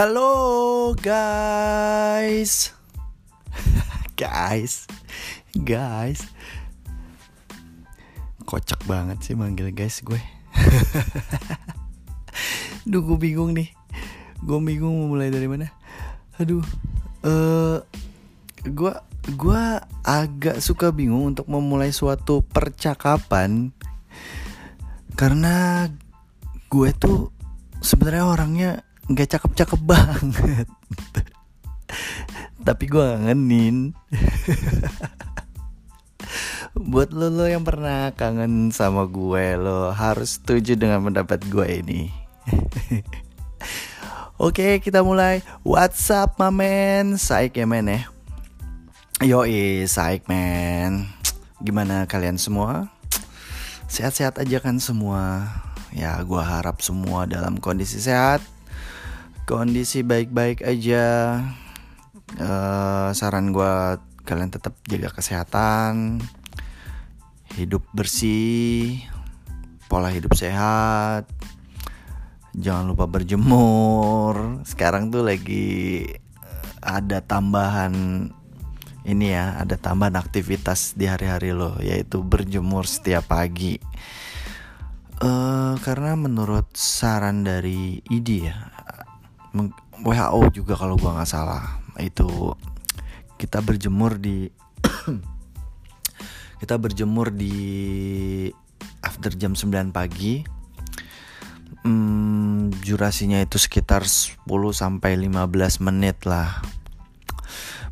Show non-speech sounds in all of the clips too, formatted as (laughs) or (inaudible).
Halo guys. (laughs) Guys. Guys. Kocak banget sih manggil guys gue. (laughs) Duh gue bingung nih. Gue bingung mau mulai dari mana. Aduh uh, Gue Gue agak suka bingung untuk memulai suatu percakapan Karena Gue tuh sebenarnya orangnya nggak cakep-cakep banget. Tapi gue ngangenin buat lo lo yang pernah kangen sama gue lo harus setuju dengan pendapat gue ini. Oke kita mulai. What's up my man? Saik ya men ya? Yoi Saik men Gimana kalian semua? Sehat-sehat aja kan semua. Ya gue harap semua dalam kondisi sehat kondisi baik-baik aja. Uh, saran gue kalian tetap jaga kesehatan hidup bersih pola hidup sehat jangan lupa berjemur. Sekarang tuh lagi ada tambahan ini ya ada tambahan aktivitas di hari-hari lo yaitu berjemur setiap pagi. Uh, karena menurut saran dari ID ya WHO juga kalau gua nggak salah itu kita berjemur di (coughs) kita berjemur di after jam 9 pagi hmm, durasinya itu sekitar 10 sampai 15 menit lah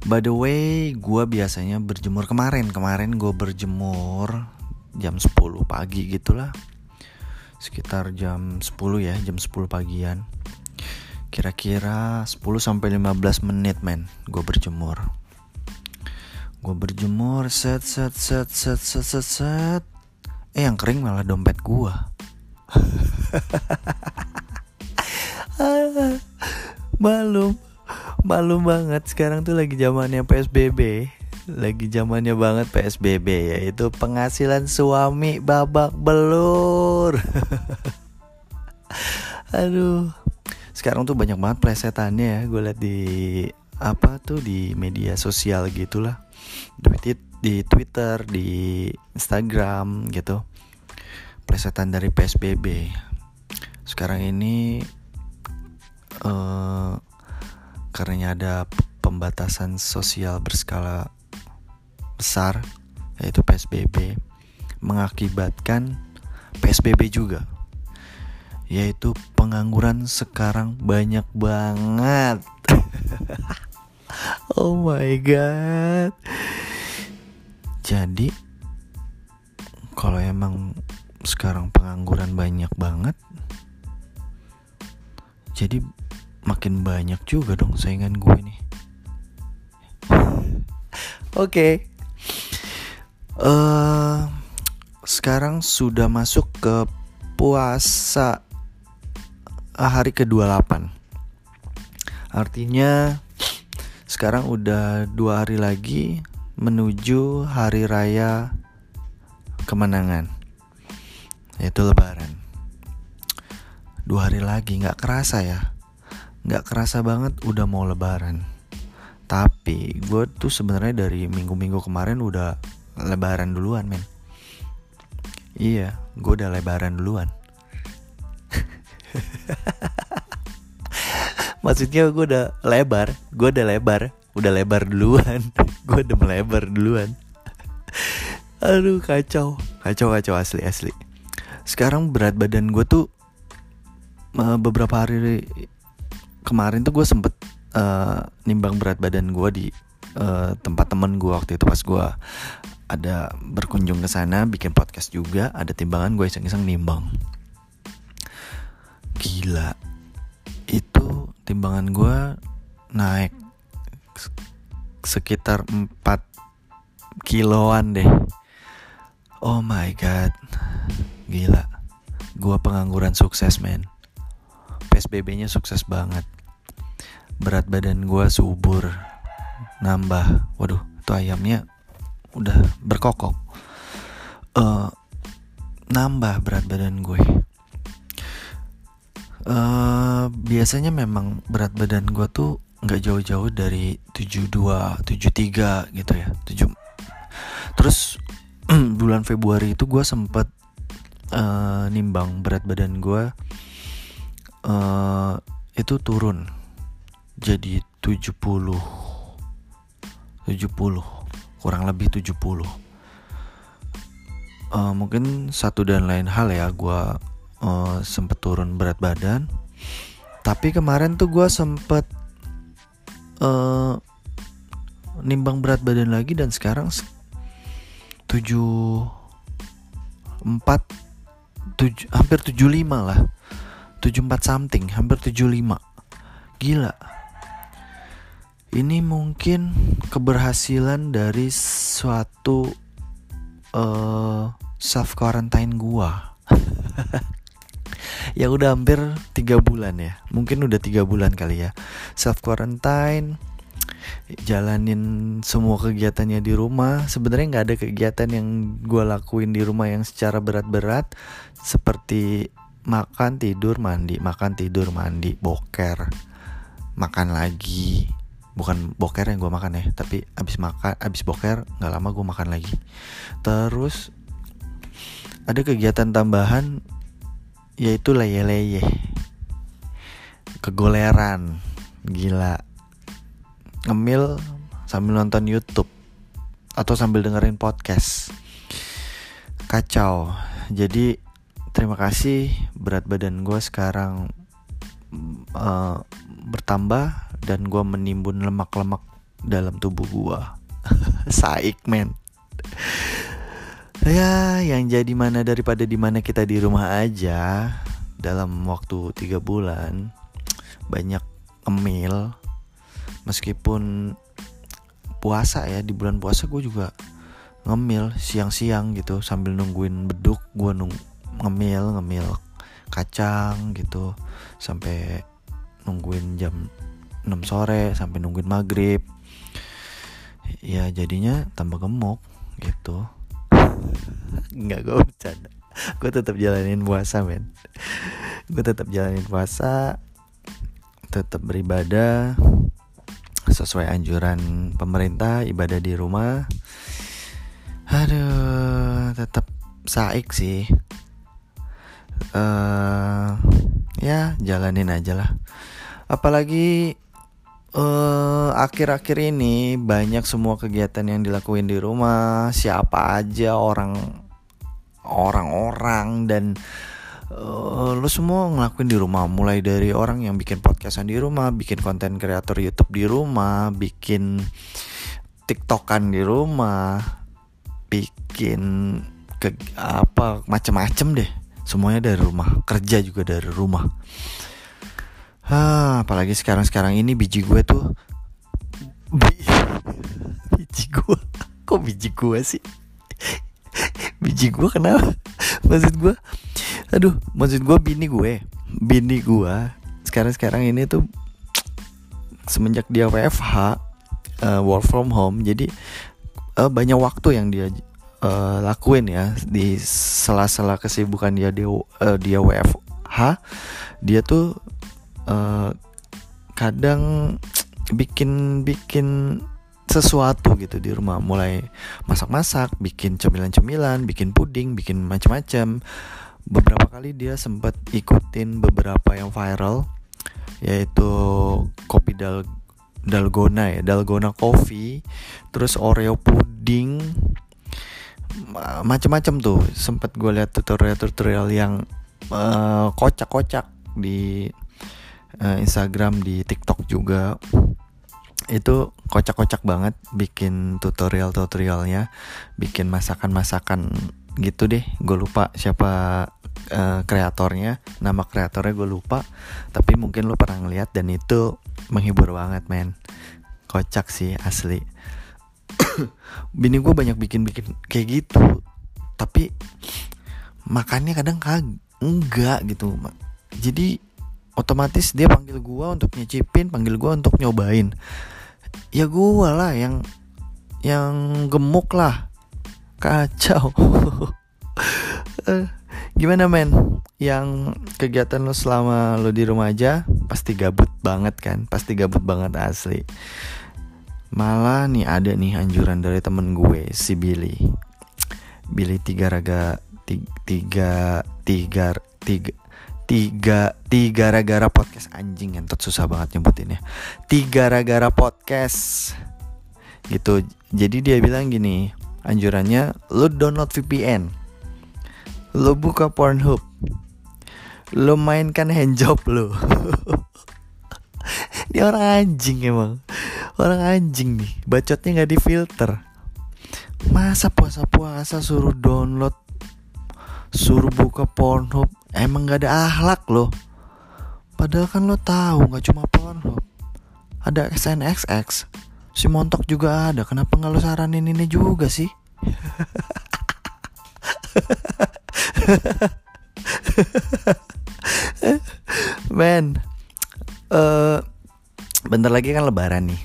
By the way, gue biasanya berjemur kemarin. Kemarin gue berjemur jam 10 pagi gitulah. Sekitar jam 10 ya, jam 10 pagian kira-kira 10 sampai 15 menit men gue berjemur. Gue berjemur set set set set set set set. Eh yang kering malah dompet gue (laughs) malu malu banget. Sekarang tuh lagi zamannya psbb lagi zamannya banget psbb yaitu penghasilan suami babak belur. (laughs) Aduh sekarang tuh banyak banget plesetannya ya. Gue liat di apa tuh di media sosial gitulah. Di, di Twitter di Instagram gitu. Plesetan dari PSBB sekarang ini uh, karena ada pembatasan sosial berskala besar yaitu PSBB mengakibatkan PSBB juga yaitu pengangguran sekarang banyak banget. (laughs) oh my god. Jadi kalau emang sekarang pengangguran banyak banget jadi makin banyak juga dong saingan gue nih. (laughs) Oke. okay. Uh, eh, sekarang sudah masuk ke puasa hari ke-28 Artinya sekarang udah dua hari lagi menuju hari raya kemenangan Yaitu lebaran. Dua hari lagi gak kerasa ya. Gak kerasa banget udah mau lebaran. Tapi gue tuh sebenarnya dari minggu-minggu kemarin udah lebaran duluan men. Iya gue udah lebaran duluan (laughs) maksudnya gue udah lebar gue udah lebar udah lebar duluan. (laughs) Gue udah melebar duluan. (laughs) Aduh kacau. Kacau kacau asli asli. Sekarang berat badan gue tuh uh, beberapa hari kemarin tuh gue sempet uh, nimbang berat badan gue di uh, tempat temen gue waktu itu pas gue ada berkunjung ke sana bikin podcast juga ada timbangan gue iseng-iseng nimbang gila. Itu timbangan gue naik sekitar 4 kiloan deh. Oh my god. Gila. Gue pengangguran sukses men. PSBB nya sukses banget. Berat badan gue subur. Nambah. Waduh itu ayamnya udah berkokok. Uh, nambah berat badan gue uh, biasanya memang berat badan gue tuh nggak jauh-jauh dari 72 73 gitu ya. 7 terus (clears throat) bulan Februari itu gue sempet uh, nimbang berat badan gue uh, itu turun jadi 70 70 kurang lebih 70 uh, mungkin satu dan lain hal ya gue uh, sempet turun berat badan. Tapi kemarin tuh gue sempet uh, nimbang berat badan lagi dan sekarang tujuh empat tujuh hampir tujuh lima lah. Tujuh empat something hampir tujuh lima. Gila. Ini mungkin keberhasilan dari suatu uh, self quarantine gua (laughs) ya udah hampir tiga bulan ya. Mungkin udah tiga bulan kali ya. Self quarantine jalanin semua kegiatannya di rumah. Sebenarnya nggak ada kegiatan yang gue lakuin di rumah yang secara berat-berat seperti makan tidur mandi. Makan tidur mandi boker. Makan lagi. Bukan boker yang gue makan ya tapi abis makan abis boker nggak lama gue makan lagi. Terus ada kegiatan tambahan yaitu leye-leye kegoleran. Gila. Ngemil sambil nonton YouTube. Atau sambil dengerin podcast. Kacau. Jadi terima kasih. Berat badan gue sekarang uh, bertambah dan gue menimbun lemak-lemak dalam tubuh gue (laughs) saik men ya yang jadi mana daripada di mana kita di rumah aja dalam waktu tiga bulan banyak emil meskipun puasa ya di bulan puasa gue juga ngemil siang-siang gitu sambil nungguin beduk gue nung ngemil ngemil kacang gitu sampai nungguin jam 6 sore sampai nungguin maghrib. Ya jadinya tambah gemuk gitu nggak gue bercanda. Gue tetap jalanin puasa men. Gue tetap jalanin puasa tetap beribadah sesuai anjuran pemerintah ibadah di rumah. Aduh tetap saik sih. Uh, ya jalanin aja lah. Apalagi uh, akhir-akhir ini banyak semua kegiatan yang dilakuin di rumah. Siapa aja orang orang-orang dan uh, lo semua ngelakuin di rumah. Mulai dari orang yang bikin podcastan di rumah bikin konten kreator YouTube di rumah bikin tiktokan di rumah bikin ke apa macem-macem deh. Semuanya dari rumah. Kerja juga dari rumah Ah, apalagi sekarang-sekarang ini biji gue tuh. (laughs) Biji gue kok biji gue sih? Biji gue kenapa? Maksud gue aduh maksud gue bini gue. Bini gue sekarang sekarang ini tuh semenjak dia WFH uh, eh, work from home jadi uh, banyak waktu yang dia uh, lakuin ya. Di sela-sela kesibukan dia dia uh, dia WFH dia tuh uh, kadang bikin bikin sesuatu gitu di rumah. Mulai masak-masak bikin cemilan-cemilan bikin puding bikin macam-macam beberapa kali dia sempat ikutin beberapa yang viral yaitu kopi dal dalgona ya dalgona coffee terus oreo puding macam-macam tuh. Sempat gue lihat tutorial-tutorial yang uh, kocak-kocak di uh, Instagram di TikTok juga. Itu kocak-kocak banget bikin tutorial-tutorialnya bikin masakan-masakan gitu deh. Gue lupa siapa uh, kreatornya. Nama kreatornya gue lupa tapi mungkin lo pernah ngeliat dan itu menghibur banget men. Kocak sih asli. (coughs) Bini gue banyak bikin-bikin kayak gitu tapi makannya kadang kag enggak gitu. Jadi otomatis dia panggil gua untuk nyicipin panggil gua untuk nyobain ya gua lah yang yang gemuk lah kacau (laughs) Gimana men? Yang kegiatan lo selama lo di rumah aja pasti gabut banget kan? Pasti gabut banget asli. Malah nih ada nih anjuran dari temen gue si Billy. Billy tiga raga tiga tiga tiga tiga tiga gara-gara podcast. Anjing entot susah banget nyebutinnya. Tiga gara-gara podcast. Gitu. Jadi dia bilang gini anjurannya lo download VPN lo buka Pornhub. Lo mainkan handjob lo (laughs) ini orang anjing emang. Orang anjing nih. Bacotnya nggak difilter. Masa puasa-puasa suruh download suruh buka Pornhub. Emang nggak ada ahlak lo. Padahal kan lo tahu nggak cuma Pornhub. Ada SNXX si montok juga ada. Kenapa nggak lo saranin ini juga sih? (laughs) Men, uh, bentar lagi kan lebaran nih.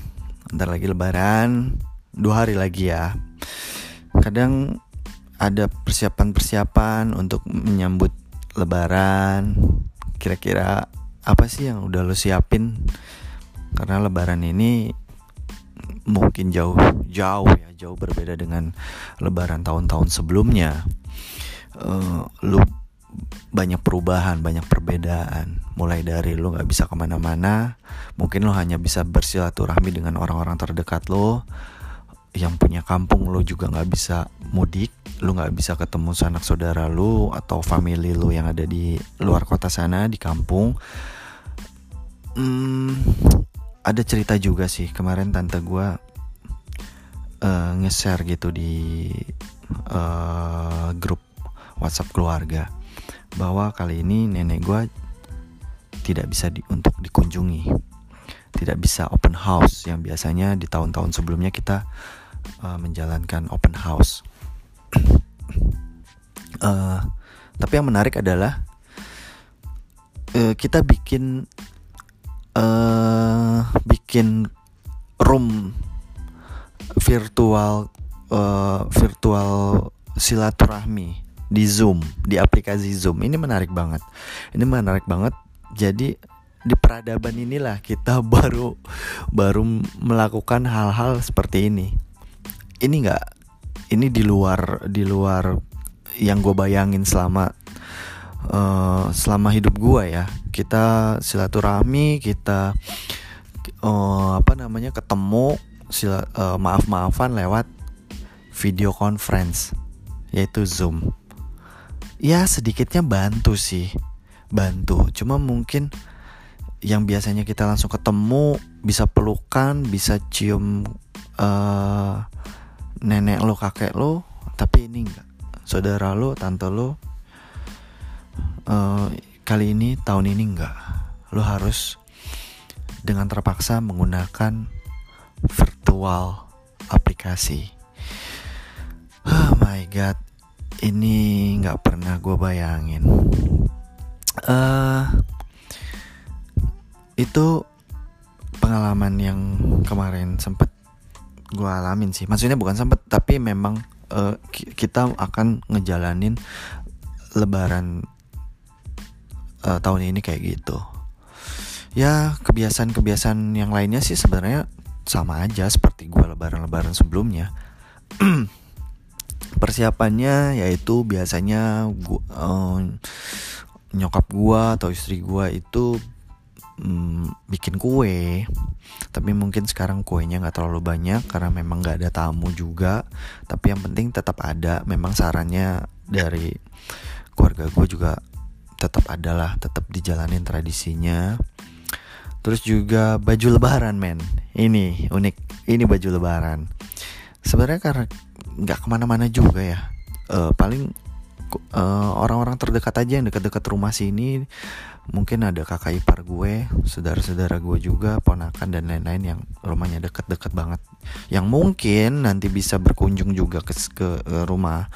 Bentar lagi lebaran, dua hari lagi ya. Kadang ada persiapan-persiapan untuk menyambut lebaran. Kira-kira apa sih yang udah lo siapin? Karena lebaran ini mungkin jauh jauh ya jauh berbeda dengan lebaran tahun-tahun sebelumnya uh, lu banyak perubahan banyak perbedaan mulai dari lu nggak bisa ke mana-mana mungkin lu hanya bisa bersilaturahmi dengan orang-orang terdekat lo yang punya kampung lo juga nggak bisa mudik lu nggak bisa ketemu sanak saudara lu atau family lu yang ada di luar kota sana di kampung. Hmm, ada cerita juga sih kemarin tante gue uh, nge-share gitu di uh, grup WhatsApp keluarga bahwa kali ini nenek gue tidak bisa di, untuk dikunjungi, tidak bisa open house yang biasanya di tahun-tahun sebelumnya kita uh, menjalankan open house. (clears throat) uh, tapi yang menarik adalah uh, kita bikin uh, bikin room virtual uh, virtual silaturahmi di Zoom, di aplikasi Zoom. Ini menarik banget. Ini menarik banget. Jadi di peradaban inilah kita (laughs) baru baru melakukan hal-hal seperti ini. Ini enggak ini di luar di luar yang gue bayangin selama uh, selama hidup gue ya. Kita silaturahmi, kita uh, apa namanya ketemu sila uh, maaf maafan lewat video conference yaitu Zoom ya sedikitnya bantu sih bantu cuma mungkin yang biasanya kita langsung ketemu bisa pelukan bisa cium uh, nenek lo kakek lo tapi ini enggak. Saudara lo tante lo uh, kali ini tahun ini enggak. Lo harus dengan terpaksa menggunakan virtual aplikasi. Oh my god ini nggak pernah gue bayangin. Uh, itu pengalaman yang kemarin sempet gue alamin sih. Maksudnya bukan sempet tapi memang uh, kita akan ngejalanin lebaran uh, tahun ini kayak gitu. Ya kebiasaan-kebiasaan yang lainnya sih sebenarnya sama aja seperti gue lebaran-lebaran sebelumnya. (clears throat) Persiapannya yaitu biasanya gua, uh, nyokap gua atau istri gua itu um, bikin kue. Tapi mungkin sekarang kuenya nggak terlalu banyak karena memang nggak ada tamu juga. Tapi yang penting tetap ada. Memang sarannya dari keluarga gue juga tetap ada lah. Tetap dijalanin tradisinya. Terus juga baju lebaran men. Ini unik. Ini baju lebaran. Sebenarnya karena nggak ke mana-mana juga ya. Uh, paling uh, orang-orang terdekat aja yang dekat-dekat rumah sini mungkin ada kakak ipar gue saudara-saudara gue juga ponakan dan lain-lain yang rumahnya dekat-dekat banget. Yang mungkin nanti bisa berkunjung juga ke ke uh, rumah.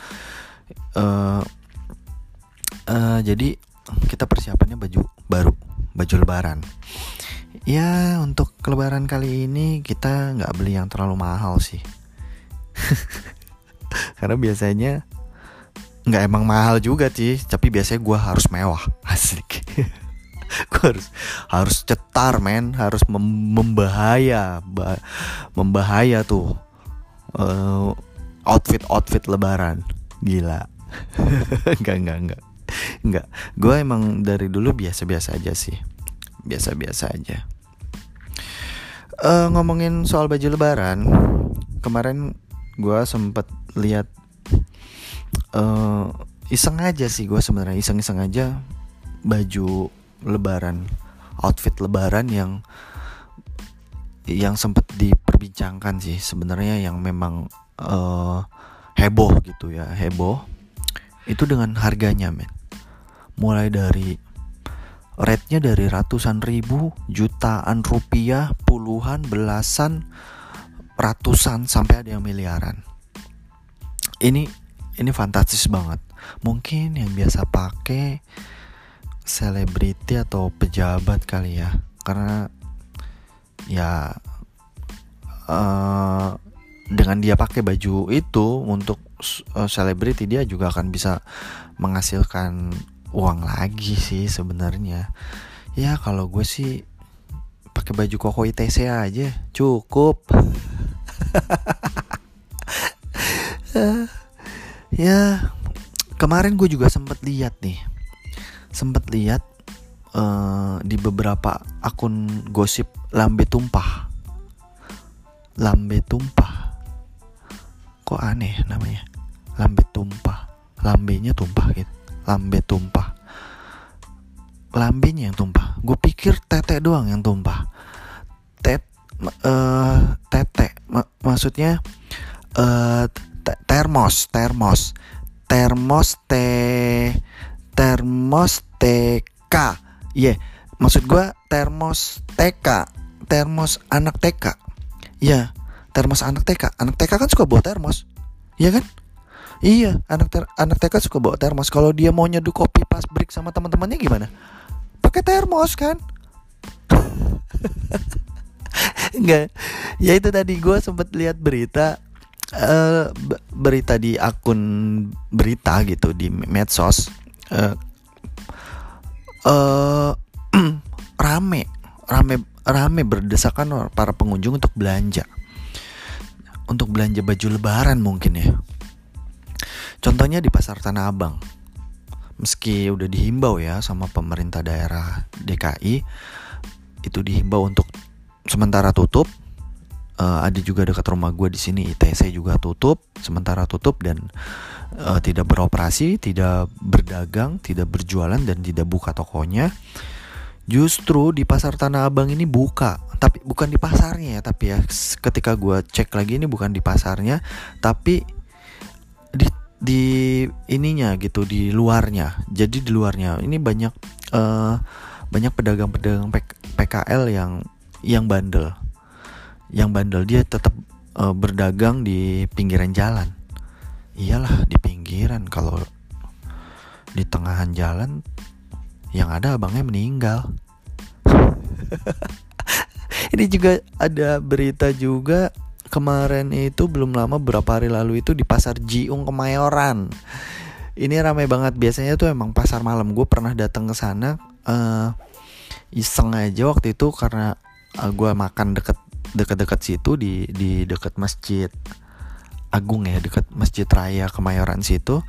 Uh, uh, jadi kita persiapannya baju baru baju lebaran. Ya untuk lebaran kali ini kita nggak beli yang terlalu mahal sih. (laughs) Karena biasanya nggak emang mahal juga sih tapi biasanya gue harus mewah. (laughs) Asik. Gue harus harus cetar men. Harus mem membahaya ba membahaya tuh uh, outfit outfit lebaran. Gila. (laughs) Enggak enggak enggak enggak gue emang dari dulu biasa biasa aja sih. Biasa biasa aja. Uh, ngomongin soal baju lebaran kemarin gue sempet lihat uh, iseng aja sih gue sebenarnya iseng iseng aja baju lebaran outfit lebaran yang yang sempat diperbincangkan sih sebenarnya yang memang uh, heboh gitu ya heboh. Itu dengan harganya men. Mulai dari rate-nya dari ratusan ribu jutaan rupiah puluhan belasan ratusan sampai ada yang miliaran. Ini ini fantastis banget. Mungkin yang biasa pakai selebriti atau pejabat kali ya. Karena ya uh, dengan dia pakai baju itu untuk eh, selebriti dia juga akan bisa menghasilkan uang lagi sih sebenarnya. Ya kalau gue sih pakai baju koko ITC aja. Cukup (laughs) ya kemarin gue juga sempat lihat nih. Sempat lihat uh, di beberapa akun gosip lambe tumpah. Lambe tumpah. Kok aneh namanya? Lambe tumpah. Lambenya tumpah gitu. Lambe tumpah. Lambenya yang tumpah. Gue pikir tete doang yang tumpah. Tet uh, tete. M maksudnya uh, termos termos. Termos te termos TK iya yeah. maksud gue termos TK termos anak TK iya termos anak TK anak TK kan suka bawa termos. Iya kan? Iya anak ter anak TK suka bawa termos. Kalau dia mau nyeduh kopi pas break sama teman-temannya gimana? Pakai termos kan? (laughs) Enggak. Ya itu tadi gue sempet lihat berita uh, Berita di akun berita gitu Di medsos uh, uh, (clears throat) rame rame rame berdesakan para pengunjung untuk belanja. Untuk belanja baju lebaran mungkin ya. Contohnya di pasar Tanah Abang. Meski udah dihimbau ya sama pemerintah daerah DKI itu dihimbau untuk sementara tutup uh, ada juga dekat rumah gue di sini ITC juga tutup sementara tutup dan uh, tidak beroperasi, tidak berdagang, tidak berjualan dan tidak buka tokonya. Justru di pasar Tanah Abang ini buka, tapi bukan di pasarnya ya, tapi ya ketika gue cek lagi ini bukan di pasarnya, tapi di di ininya gitu di luarnya. Jadi di luarnya ini banyak uh, banyak pedagang-pedagang PKL yang yang bandel, yang bandel dia tetap uh, berdagang di pinggiran jalan. Iyalah di pinggiran. Kalau di tengahan jalan yang ada abangnya meninggal. (laughs) Ini juga ada berita juga kemarin itu belum lama beberapa hari lalu itu di pasar Jiung Kemayoran. Ini ramai banget. Biasanya tuh emang pasar malam. Gue pernah datang ke sana uh, iseng aja waktu itu karena uh, gue makan deket deket-deket situ di di deket masjid Agung ya dekat Masjid Raya Kemayoran situ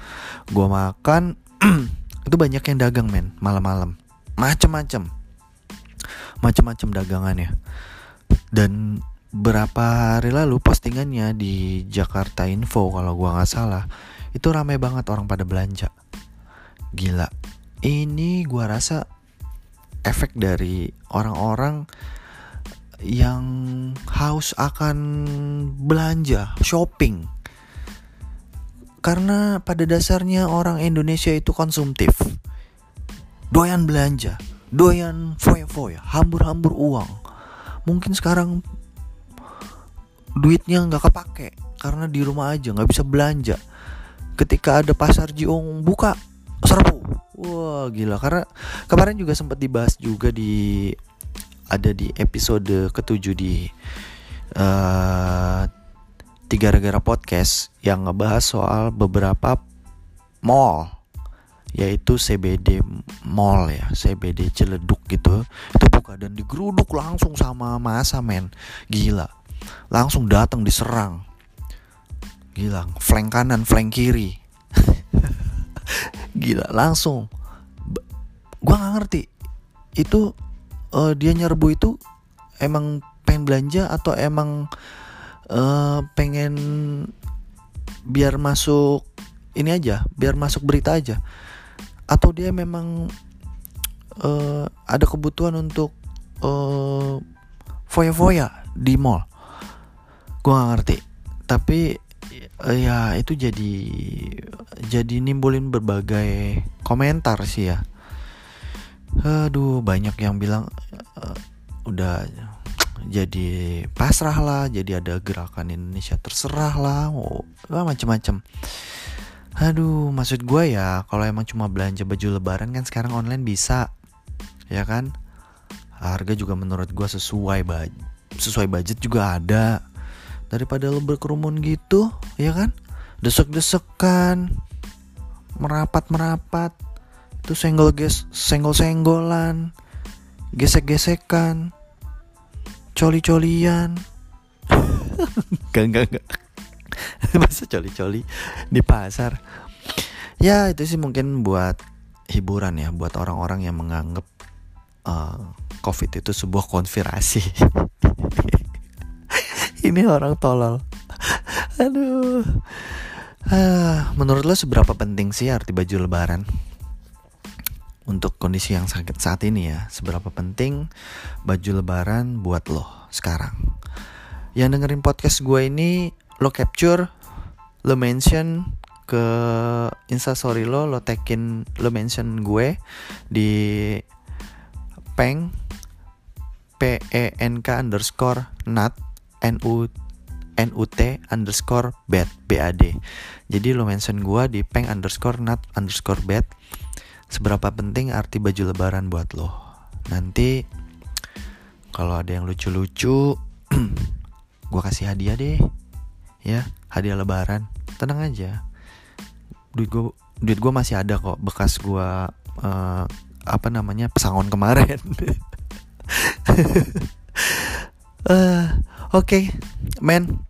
gue makan (clears throat) itu banyak yang dagang men malam-malam. Macem-macem. Macem-macem dagangannya. Dan berapa hari lalu postingannya di Jakarta Info kalau gue nggak salah itu ramai banget orang pada belanja. Gila. Ini gue rasa efek dari orang-orang yang haus akan belanja, shopping. Karena pada dasarnya orang Indonesia itu konsumtif. Doyan belanja, doyan foya-foya, hambur-hambur uang. Mungkin sekarang duitnya nggak kepake karena di rumah aja nggak bisa belanja. Ketika ada pasar Jiong buka serbu, wah gila. Karena kemarin juga sempat dibahas juga di ada di episode ketujuh di uh, tiga gara-gara podcast yang ngebahas soal beberapa mall yaitu CBD Mall ya CBD Ciledug gitu. Itu buka dan digeruduk langsung sama masa men. Gila. Langsung datang diserang. Gila flank kanan flank kiri. (laughs) Gila langsung. Gua nggak ngerti. Itu uh, dia nyerbu itu emang pengen belanja atau emang uh, pengen biar masuk ini aja biar masuk berita aja? Atau dia memang uh, ada kebutuhan untuk uh, foya-foya di mall? Gue gak ngerti. Tapi uh, ya itu jadi jadi nimbulin berbagai komentar sih ya aduh banyak yang bilang uh, udah jadi pasrah lah jadi ada gerakan Indonesia terserah lah oh, macam-macam Aduh, maksud gue ya, kalau emang cuma belanja baju lebaran kan sekarang online bisa, ya kan? Harga juga menurut gue sesuai baj sesuai budget juga ada. Daripada lo berkerumun gitu, ya kan? Desek-desekan, merapat-merapat, itu senggol ges senggol-senggolan, gesek-gesekan, coli-colian. gak, gak, gak. masa coli-coli di pasar? Ya itu sih mungkin buat hiburan ya buat orang-orang yang menganggap uh, covid itu sebuah konspirasi. (laughs) Ini orang tolol. Aduh. Uh, menurut lo seberapa penting sih arti baju lebaran untuk kondisi yang sakit saat ini ya. Seberapa penting baju lebaran buat lo sekarang. Yang dengerin podcast gue ini lo capture lo mention ke instastory lo lo tekin lo mention gue di peng p e n k underscore nat n u n u t underscore bed b a d. Jadi lo mention gue di peng underscore nat underscore bed seberapa penting arti baju lebaran buat lo? Nanti kalau ada yang lucu-lucu (clears throat) gue kasih hadiah deh ya. Hadiah lebaran. Tenang aja. Duit gue duit gue masih ada kok. Bekas gue uh, apa namanya pesangon kemarin. Uh, (laughs) oke. Okay. men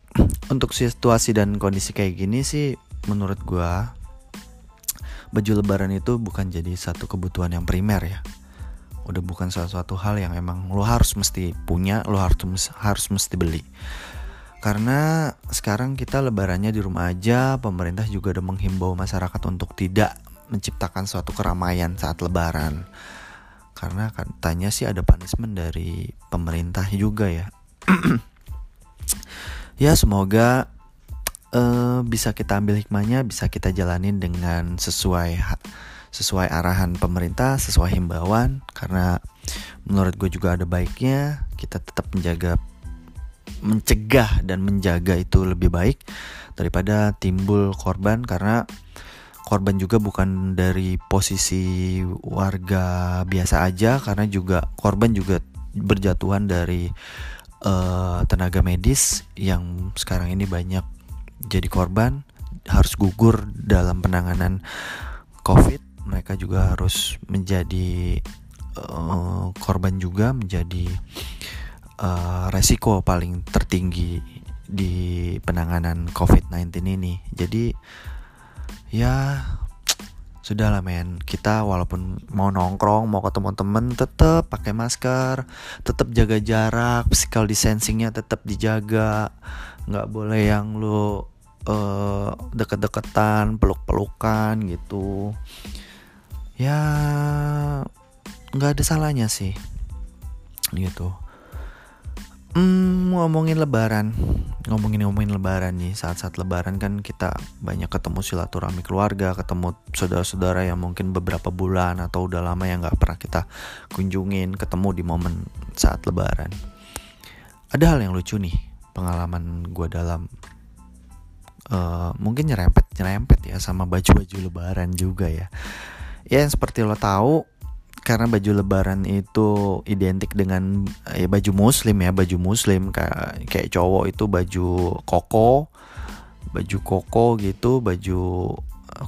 untuk situasi dan kondisi kayak gini sih menurut gue baju lebaran itu bukan jadi satu kebutuhan yang primer ya udah bukan salah satu hal yang emang lo harus mesti punya lo harus harus mesti beli karena sekarang kita lebarannya di rumah aja, pemerintah juga udah menghimbau masyarakat untuk tidak menciptakan suatu keramaian saat lebaran. Karena katanya sih ada punishment dari pemerintah juga ya. (clears throat) ya semoga uh, bisa kita ambil hikmahnya, bisa kita jalanin dengan sesuai sesuai arahan pemerintah, sesuai himbauan. Karena menurut gue juga ada baiknya kita tetap menjaga mencegah dan menjaga itu lebih baik daripada timbul korban. Karena korban juga bukan dari posisi warga biasa aja karena juga korban juga berjatuhan dari uh, tenaga medis yang sekarang ini banyak jadi korban harus gugur dalam penanganan covid. Mereka juga harus menjadi uh, korban juga menjadi uh, resiko paling tertinggi di penanganan COVID-19 ini. Jadi ya sudahlah men. Kita walaupun mau nongkrong mau ketemu temen tetap pakai masker tetap jaga jarak physical distancingnya tetap dijaga nggak boleh yang lu uh, deket-deketan peluk-pelukan gitu. Ya nggak ada salahnya sih gitu. Hmm, ngomongin lebaran Ngomongin ngomongin lebaran nih Saat-saat lebaran kan kita banyak ketemu silaturahmi keluarga Ketemu saudara-saudara yang mungkin beberapa bulan Atau udah lama yang gak pernah kita kunjungin Ketemu di momen saat lebaran. Ada hal yang lucu nih Pengalaman gue dalam uh, Mungkin nyerempet-nyerempet ya Sama baju-baju lebaran juga ya. Ya yang seperti lo tahu karena baju lebaran itu identik dengan ya baju muslim ya baju muslim kayak kayak cowok itu baju koko baju koko gitu baju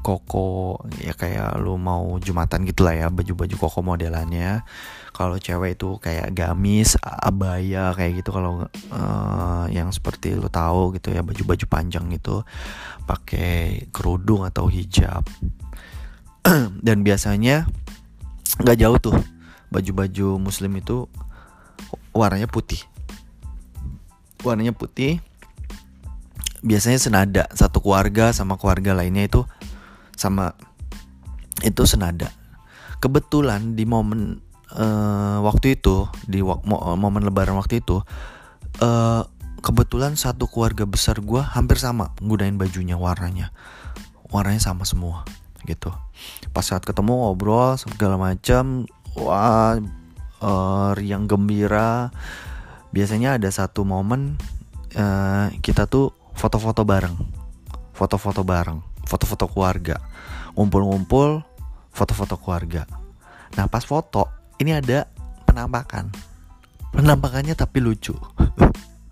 koko ya kayak lu mau jumatan gitulah ya baju-baju koko modelannya kalau cewek itu kayak gamis abaya kayak gitu kalau uh, yang seperti lu tahu gitu ya baju-baju panjang itu pakai kerudung atau hijab. (clears throat) Dan biasanya nggak jauh tuh baju-baju muslim itu warnanya putih. Warnanya putih biasanya senada satu keluarga sama keluarga lainnya itu sama itu senada. Kebetulan di momen uh, waktu itu di wak momen lebaran waktu itu uh, kebetulan satu keluarga besar gue hampir sama gunain bajunya warnanya. Warnanya sama semua gitu. Pas saat ketemu ngobrol segala macam wah uh, riang gembira. Biasanya ada satu momen uh, kita tuh foto-foto bareng. Foto-foto bareng foto-foto keluarga. Ngumpul-ngumpul foto-foto keluarga. Nah pas foto ini ada penampakan. Penampakannya tapi lucu.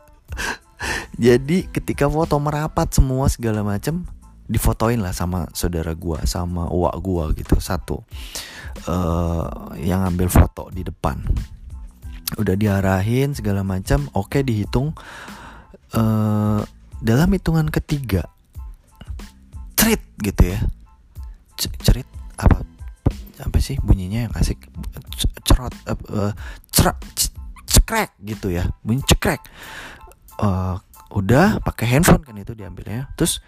(laughs) Jadi ketika foto merapat semua segala macem difotoin lah sama saudara gua sama uak gua gitu satu. Uh, yang ambil foto di depan. Udah diarahin segala macam oke dihitung. Uh, dalam hitungan ketiga cerit gitu ya. Cerit apa apa sih bunyinya yang asik? Cerot uh, cerak cekrek gitu ya bunyi cekrek. Uh, udah pakai handphone kan itu diambilnya. Terus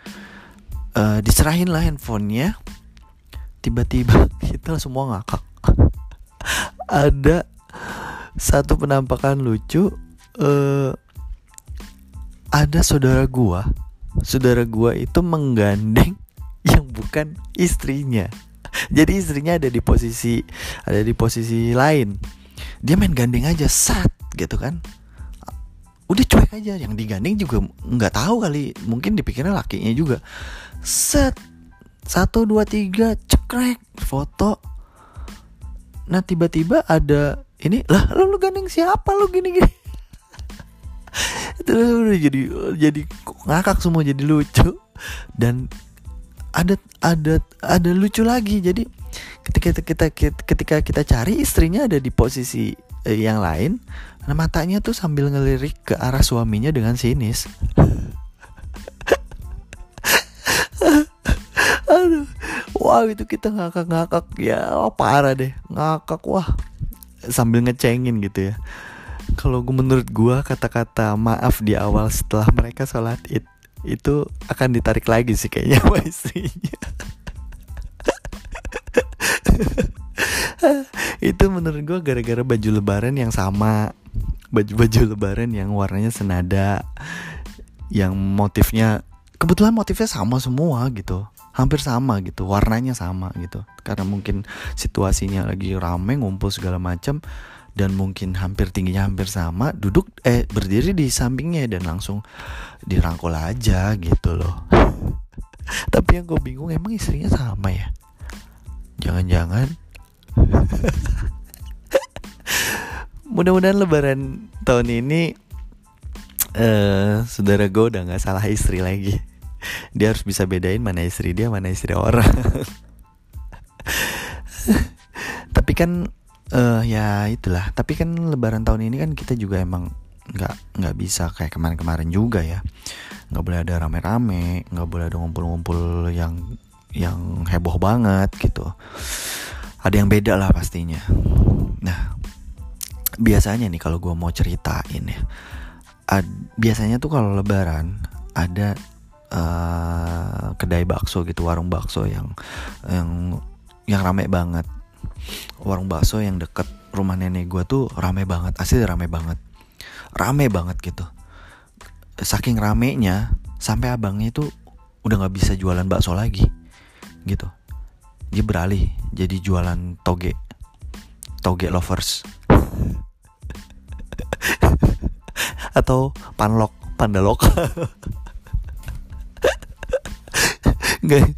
uh, diserahin lah handphonenya. Tiba-tiba (laughs) kita semua ngakak. (laughs) Ada satu penampakan lucu uh, ada saudara gua. Saudara gua itu menggandeng (laughs) yang bukan istrinya (laughs) jadi istrinya ada di posisi ada di posisi lain. Dia main gandeng aja sat gitu kan. Udah cuek aja yang digandeng juga nggak tahu kali. Mungkin dipikirnya lakinya juga. Set satu dua tiga cekrek foto. Nah tiba-tiba ada ini lah lu, lu gandeng siapa lu gini gini (laughs) terus udah jadi jadi ngakak semua jadi lucu. Dan ada ada ada lucu lagi. Jadi ketika kita ketika kita cari istrinya ada di posisi eh, yang lain nah matanya tuh sambil ngelirik ke arah suaminya dengan sinis. (laughs) Aduh wah itu kita ngakak-ngakak ya oh, parah deh ngakak wah. Sambil ngecengin gitu ya. Kalau gue menurut gue kata-kata maaf di awal setelah mereka sholat id itu akan ditarik lagi sih kayaknya sama (laughs) istrinya. Itu menurut gue gara-gara baju lebaran yang sama. Baju-baju lebaran yang warnanya senada. Yang motifnya kebetulan motifnya sama semua gitu. Hampir sama gitu warnanya sama gitu. Karena mungkin situasinya lagi rame ngumpul segala macam dan mungkin hampir tingginya hampir sama duduk eh berdiri di sampingnya dan langsung dirangkul aja gitu loh. (laughs) Tapi yang gue bingung emang istrinya sama ya? Jangan-jangan. (laughs) Mudah-mudahan lebaran tahun ini uh, saudara gue udah nggak salah istri lagi. Dia harus bisa bedain mana istri dia mana istri orang. (laughs) Tapi kan uh, ya itulah. Tapi kan lebaran tahun ini kan kita juga emang nggak nggak bisa kayak kemarin-kemarin juga ya. Nggak boleh ada rame-rame nggak boleh ada ngumpul-ngumpul yang yang heboh banget gitu. Ada yang beda lah pastinya. Nah biasanya nih kalau gue mau ceritain ya biasanya tuh kalau lebaran ada uh, kedai bakso gitu warung bakso yang yang yang rame banget warung bakso yang deket rumah nenek gue tuh rame banget asli rame banget. Rame banget gitu. Saking ramenya sampai abangnya tuh udah nggak bisa jualan bakso lagi gitu. Dia beralih jadi jualan toge toge lovers. (laughs) Atau panlok pandalok. (laughs) Enggak,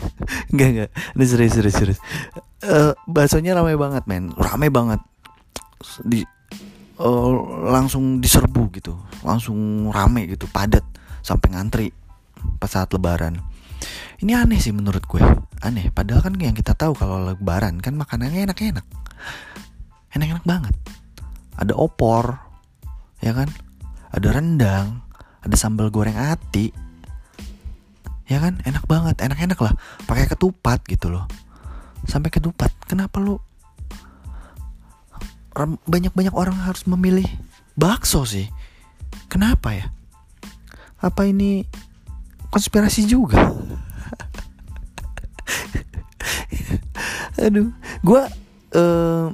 enggak, enggak. Ini serius, serius, serius uh, baksonya ramai banget men. Ramai banget. Di uh, langsung diserbu gitu. Langsung rame gitu padat sampai ngantri pas saat lebaran. Ini aneh sih menurut gue. Aneh. Padahal kan yang kita tahu kalau lebaran kan makanannya enak-enak. Enak-enak banget. Ada opor ya kan? Ada rendang ada sambal goreng ati. Ya kan? Enak banget. Enak-enak lah. Pakai ketupat gitu loh sampai ketupat kenapa lu banyak-banyak orang harus memilih bakso sih? Kenapa ya? Apa ini konspirasi juga? (laughs) Aduh gue uh,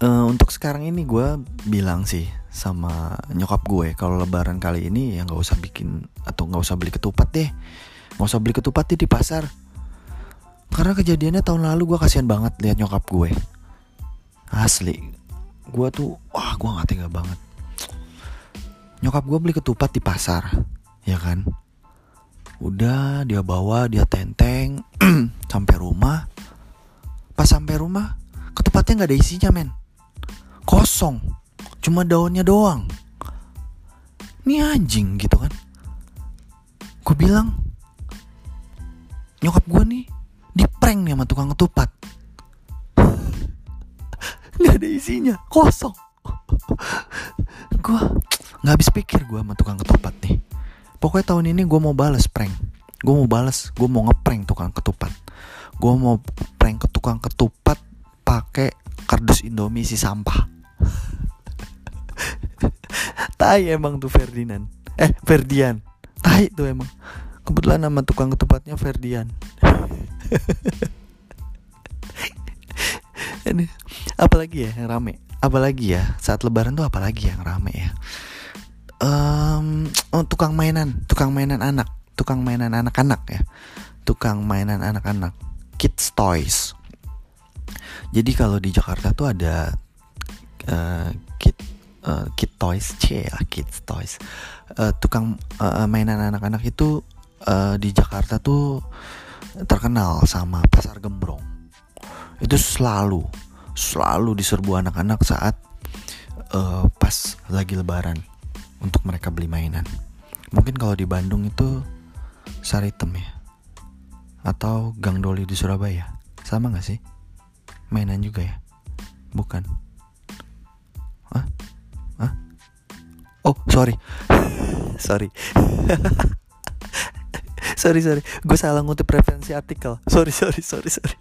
uh, untuk sekarang ini gue bilang sih sama nyokap gue kalau lebaran kali ini ya nggak usah bikin atau nggak usah beli ketupat deh. Nggak usah beli ketupat deh di pasar karena kejadiannya tahun lalu gue kasihan banget lihat nyokap gue. Asli. Gue tuh wah gue nggak tega banget. Nyokap gue beli ketupat di pasar ya kan? Udah dia bawa dia tenteng (clears throat) sampai rumah. Pas sampai rumah ketupatnya nggak ada isinya men. Kosong. Cuma daunnya doang. Ini anjing gitu kan? Gue bilang nyokap gue nih di prank nih sama tukang ketupat. (laughs) Nggak ada isinya kosong. Gue nggak habis pikir gue sama tukang ketupat nih. Pokoknya tahun ini gue mau bales prank. Gue mau bales gue mau ngeprank tukang ketupat. Gue mau prank ke tukang ketupat pakai kardus indomie si sampah. (laughs) Tai emang tuh Ferdinand eh Ferdian. Tai tuh emang. Kebetulan nama tukang ketupatnya Ferdian (laughs) apalagi ya yang rame apalagi ya saat lebaran tuh apalagi yang rame ya um, oh, tukang mainan, tukang mainan anak, tukang mainan anak-anak ya, tukang mainan anak-anak, kids toys. Jadi kalau di Jakarta tuh ada uh, kid uh, kid toys, (laughs) c ya kids toys. Uh, tukang uh, mainan anak-anak itu uh, di Jakarta tuh terkenal sama pasar gembrong. Itu selalu selalu diserbu anak-anak saat uh, pas lagi lebaran untuk mereka beli mainan. Mungkin kalau di Bandung itu Saritem ya. Atau Gang Doli di Surabaya. Sama gak sih? Mainan juga ya? Bukan. Hah? Hah? Oh, sorry. (laughs) sorry. (laughs) sorry, sorry. Gue salah ngutip referensi artikel. Sorry, sorry, sorry, sorry.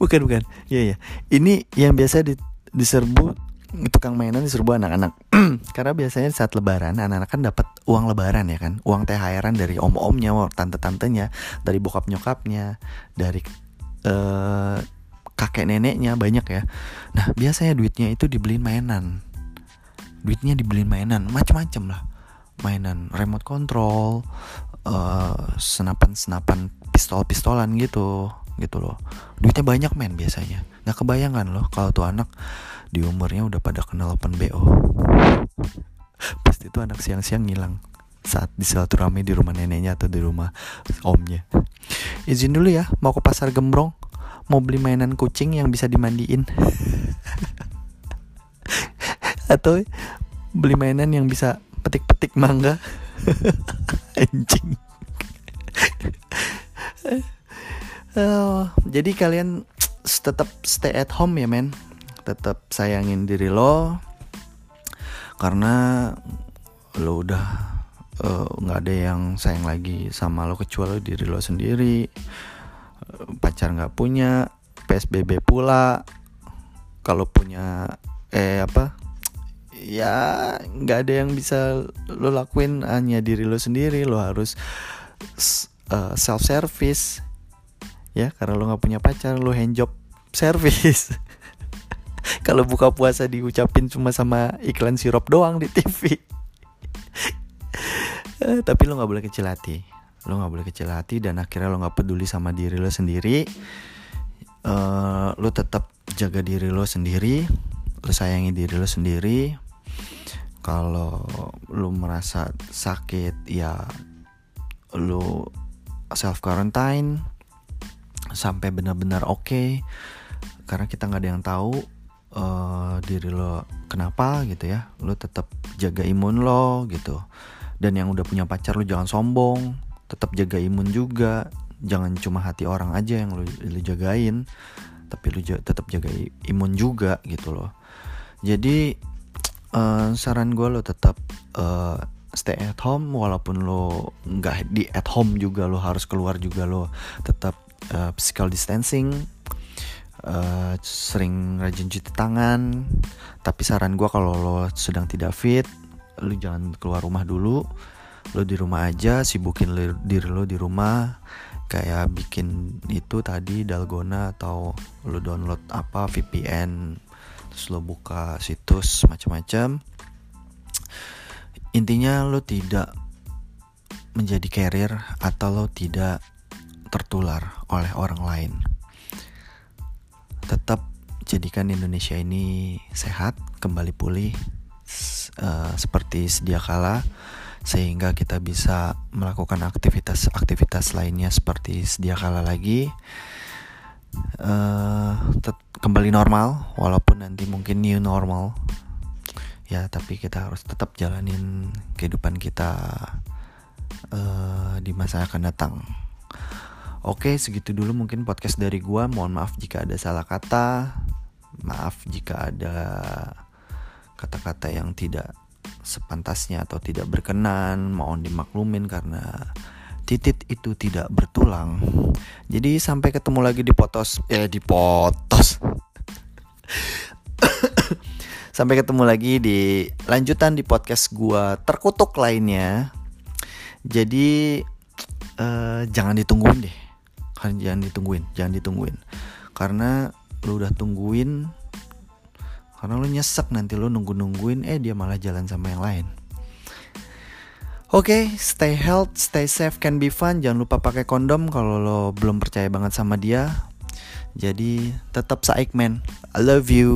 bukan, bukan. Iya, yeah. Yeah. Ini yang biasa di, diserbu tukang mainan diserbu anak-anak (clears throat) karena biasanya saat lebaran anak-anak kan dapat uang lebaran ya kan uang THR-an dari om-omnya tante-tantenya dari bokap nyokapnya dari uh, kakek neneknya banyak ya nah biasanya duitnya itu dibeliin mainan duitnya dibeliin mainan macam-macam lah mainan remote control uh, senapan-senapan pistol-pistolan gitu gitu loh. Duitnya banyak men biasanya. Nggak kebayangan loh kalau tuh anak di umurnya udah pada kenal open BO pasti itu anak siang-siang ngilang saat di silaturahmi di rumah neneknya atau di rumah omnya. Izin dulu ya mau ke pasar gembrong mau beli mainan kucing yang bisa dimandiin. (laughs) Atau beli mainan yang bisa petik-petik mangga. (laughs) Anjing. Oh, jadi kalian tetap stay at home ya men. Tetap sayangin diri lo. Karena lo udah eh, nggak uh, ada yang sayang lagi sama lo kecuali diri lo sendiri. Uh, pacar nggak punya psbb pula. Kalau punya eh apa ya nggak ada yang bisa lo lakuin hanya diri lo sendiri. Lo harus uh, eh, self service ya karena lo nggak punya pacar lo handjob service. (laughs) Kalau buka puasa diucapin cuma sama iklan sirup doang di TV (laughs) eh, tapi lo nggak boleh kecil hati. Lo nggak boleh kecil hati dan akhirnya lo nggak peduli sama diri lo sendiri. Uh, lo tetap jaga diri lo sendiri. Lo sayangi diri lo sendiri kalau lo merasa sakit ya lo self quarantine sampai benar-benar oke. Okay, karena kita nggak ada yang tahu uh, diri lo kenapa gitu ya. Lo tetap jaga imun lo gitu. Dan yang udah punya pacar lu jangan sombong tetap jaga imun juga. Jangan cuma hati orang aja yang lu, lu jagain tapi lu tetap jaga imun juga gitu loh. Jadi uh, saran gue lo tetap uh, stay at home walaupun lo nggak di at home juga lo harus keluar juga lo tetap uh, physical distancing uh, sering rajin cuci tangan. Tapi saran gue kalau lo sedang tidak fit lo jangan keluar rumah dulu. Lo di rumah aja sibukin diri lo di rumah. Kayak bikin itu tadi dalgona atau lo download apa VPN terus lo buka situs macam-macam. Intinya lo tidak menjadi carrier atau lo tidak tertular oleh orang lain. Tetap jadikan Indonesia ini sehat kembali pulih uh, seperti sedia kala sehingga kita bisa melakukan aktivitas-aktivitas lainnya seperti sedia kala lagi. Uh, kembali normal walaupun nanti mungkin new normal. Ya tapi kita harus tetap jalanin kehidupan kita uh, di masa akan datang. Oke segitu dulu mungkin podcast dari gua. Mohon maaf jika ada salah kata. Maaf jika ada kata-kata yang tidak sepantasnya atau tidak berkenan. Mohon dimaklumin karena titit itu tidak bertulang. Jadi sampai ketemu lagi di potos eh di potos. (coughs) Sampai ketemu lagi di lanjutan di podcast gua terkutuk lainnya. Jadi uh, jangan ditungguin deh. Kan jangan ditungguin jangan ditungguin. Karena lu udah tungguin karena lo nyesek nanti lo nunggu-nungguin eh dia malah jalan sama yang lain. Oke, okay, stay health, stay safe, can be fun. Jangan lupa pakai kondom kalau lo belum percaya banget sama dia. Jadi tetap saik man. I love you.